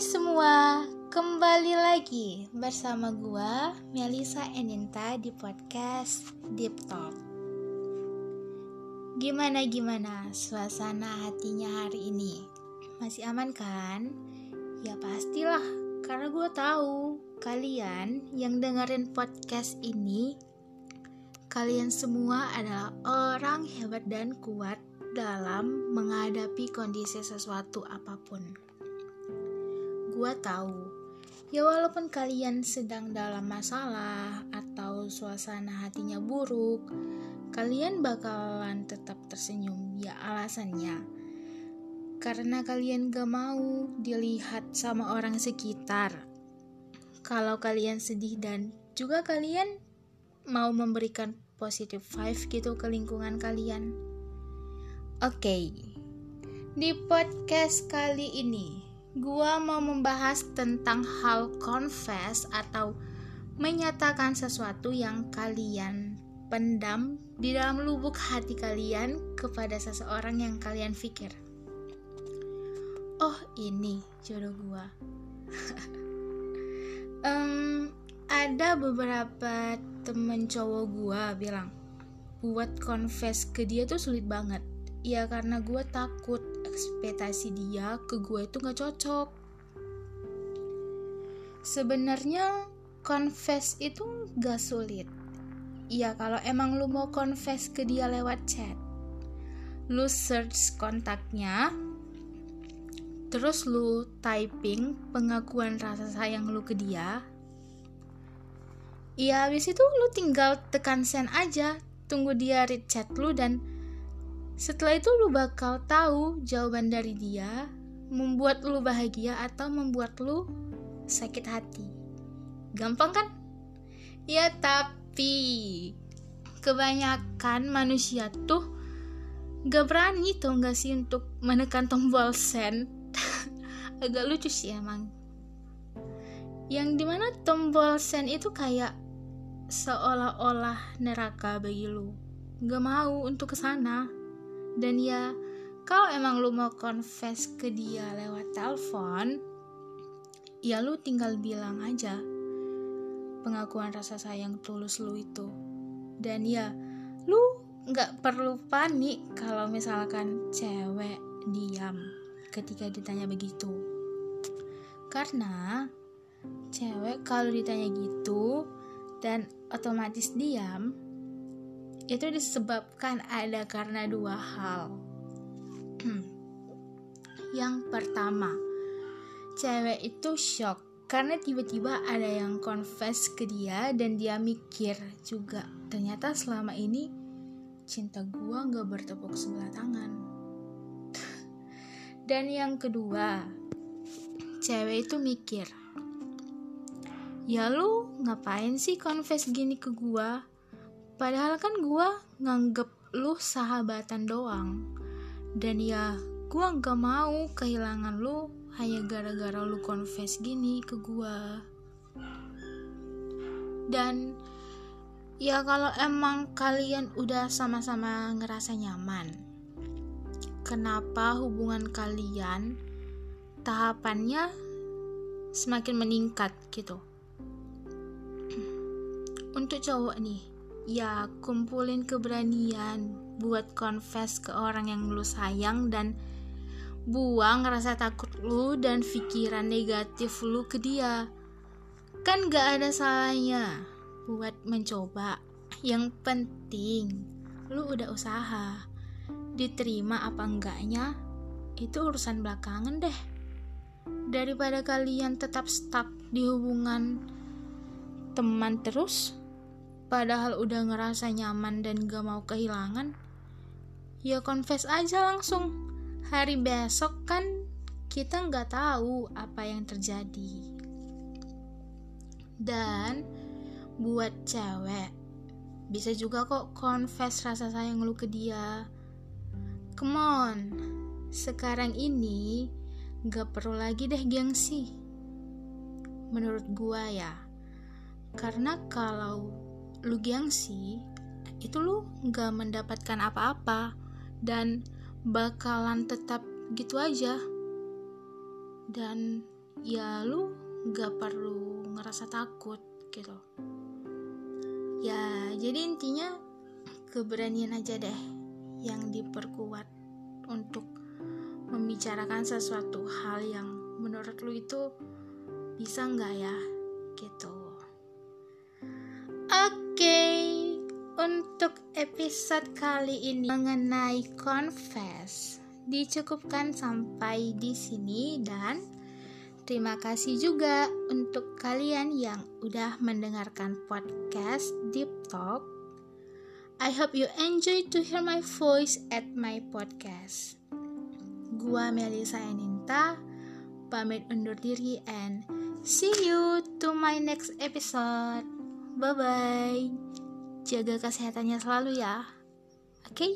semua, kembali lagi bersama gua Melisa Eninta di podcast Deep Talk. Gimana gimana suasana hatinya hari ini? Masih aman kan? Ya pastilah, karena gue tahu kalian yang dengerin podcast ini kalian semua adalah orang hebat dan kuat dalam menghadapi kondisi sesuatu apa pun. Gua tahu, ya walaupun kalian sedang dalam masalah atau suasana hatinya buruk, kalian bakalan tetap tersenyum. Ya alasannya, karena kalian gak mau dilihat sama orang sekitar. Kalau kalian sedih dan juga kalian mau memberikan positive vibe gitu ke lingkungan kalian. Oke, okay. di podcast kali ini gua mau membahas tentang hal confess atau menyatakan sesuatu yang kalian pendam di dalam lubuk hati kalian kepada seseorang yang kalian pikir. Oh, ini jodoh gua. um, ada beberapa temen cowok gua bilang buat confess ke dia tuh sulit banget ya karena gue takut ekspektasi dia ke gue itu gak cocok. Sebenarnya confess itu gak sulit. Ya kalau emang lu mau confess ke dia lewat chat lu search kontaknya terus lu typing pengakuan rasa sayang lu ke dia ya habis itu lu tinggal tekan send aja tunggu dia read chat lu dan setelah itu lu bakal tahu jawaban dari dia membuat lu bahagia atau membuat lu sakit hati. Gampang kan? Ya tapi kebanyakan manusia tuh gak berani tuh gak sih untuk menekan tombol send. Agak lucu sih emang. Yang di mana tombol send itu kayak seolah-olah neraka bagi lu. Gak mau untuk ke sana dan ya kalau emang lu mau confess ke dia lewat telepon ya lu tinggal bilang aja pengakuan rasa sayang tulus lu itu. Dan ya lu nggak perlu panik kalau misalkan cewek diam ketika ditanya begitu. Karena cewek kalau ditanya gitu dan otomatis diam itu disebabkan ada karena dua hal. yang pertama, cewek itu shock karena tiba-tiba ada yang confess ke dia dan dia mikir juga ternyata selama ini cinta gua nggak bertepuk sebelah tangan. dan yang kedua, cewek itu mikir, ya lu ngapain sih confess gini ke gua? Padahal kan gue nganggep lu sahabatan doang. Dan ya gue gak mau kehilangan lu hanya gara-gara lu confess gini ke gue. Dan ya kalau emang kalian udah sama-sama ngerasa nyaman, kenapa hubungan kalian tahapannya semakin meningkat gitu? Untuk cowok nih, ya kumpulin keberanian buat confess ke orang yang lu sayang dan buang rasa takut lu dan pikiran negatif lu ke dia. Kan gak ada salahnya buat mencoba. Yang penting lu udah usaha. Diterima apa enggaknya itu urusan belakangan deh. Daripada kalian tetap stuck di hubungan teman terus padahal udah ngerasa nyaman dan gak mau kehilangan, ya confess aja langsung. Hari besok kan kita nggak tahu apa yang terjadi. Dan buat cewek, bisa juga kok confess rasa sayang lu ke dia. Come on, sekarang ini gak perlu lagi deh gengsi. Menurut gua ya, karena kalau lu gengsi itu lu nggak mendapatkan apa-apa dan bakalan tetap gitu aja. Dan ya lu gak perlu ngerasa takut gitu. Ya jadi intinya keberanian aja deh yang diperkuat untuk membicarakan sesuatu hal yang menurut lu itu bisa nggak ya gitu untuk episode kali ini mengenai confess dicukupkan sampai di sini dan terima kasih juga untuk kalian yang udah mendengarkan podcast Deep Talk. I hope you enjoy to hear my voice at my podcast. Gua Melisa Eninta, pamit undur diri and see you to my next episode. Bye-bye. Jaga kesehatannya selalu ya. Oke? Okay?